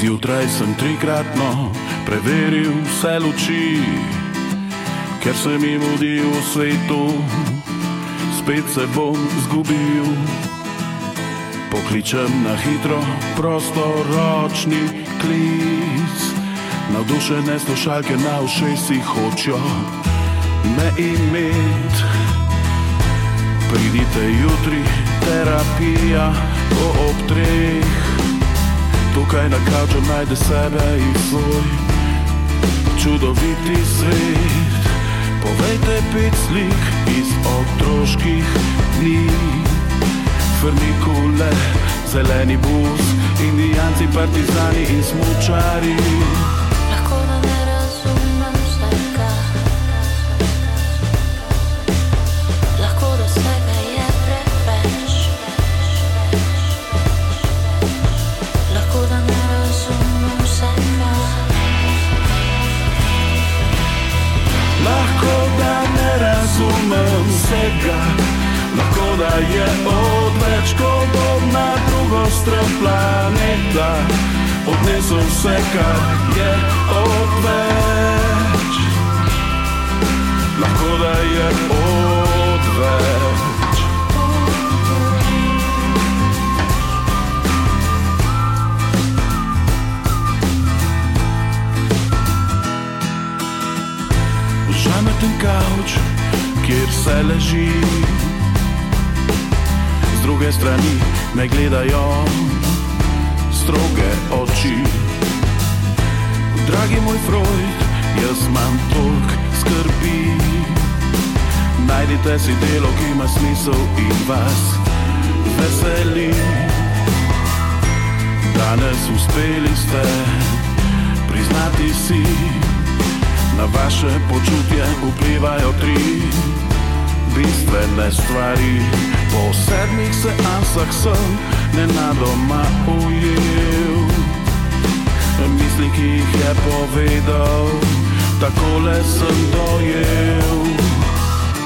Zjutraj sem trikratno preveril vse luči, ker se mi mudi v svetu, spet se bom zgubil. Pokličem na hitro, prostoročni klic, navdušene slušalke na ušesih hočejo me imeti. Pridite jutri, terapija, to ob treh. Tukaj na kavču najde sebe in svoj čudoviti svet. Povejte pet slik iz otroških dni. Frnikule, zeleni bus, indijanci, partizani in smučari. Razumem vsega, lahko da je odveč, ko bom na drugo stran planeta. Odnesel vse, kar je odveč. Lahko da je odveč. Žameten kavč, kjer se leži. Z druge strani me gledajo stroge oči. Dragi moj Freud, jaz imam toliko skrbi. Najdite si delo, ki ima smisel in vas veseli. Danes uspeli ste priznati si, na vaše počutje vplivajo tri bistvene stvari. Po sedmih seansah sem nenadoma ujel misli, ki jih je povedal, takole sem dojel.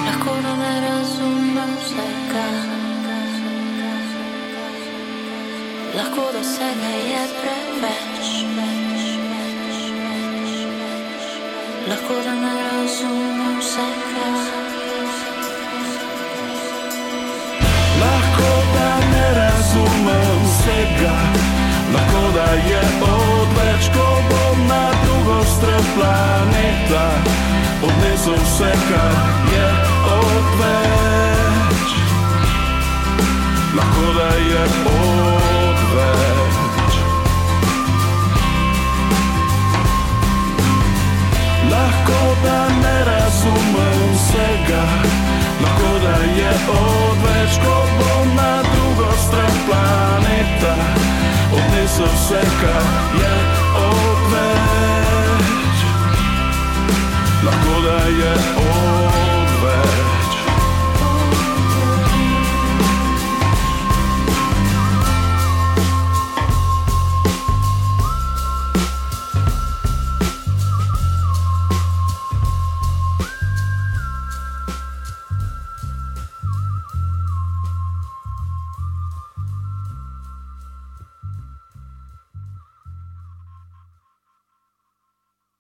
lahko da ne razumem vsega, lahko da vsega je preveč. Lahko da ne razumem vsega. Planeta. Odnesel vse, kar je odveč. Lahko da je odveč. Lahko da ne razumem vsega, lahko da je odveč, ko bom na drugo stran planeta. Odnesel vse, kar je odveč.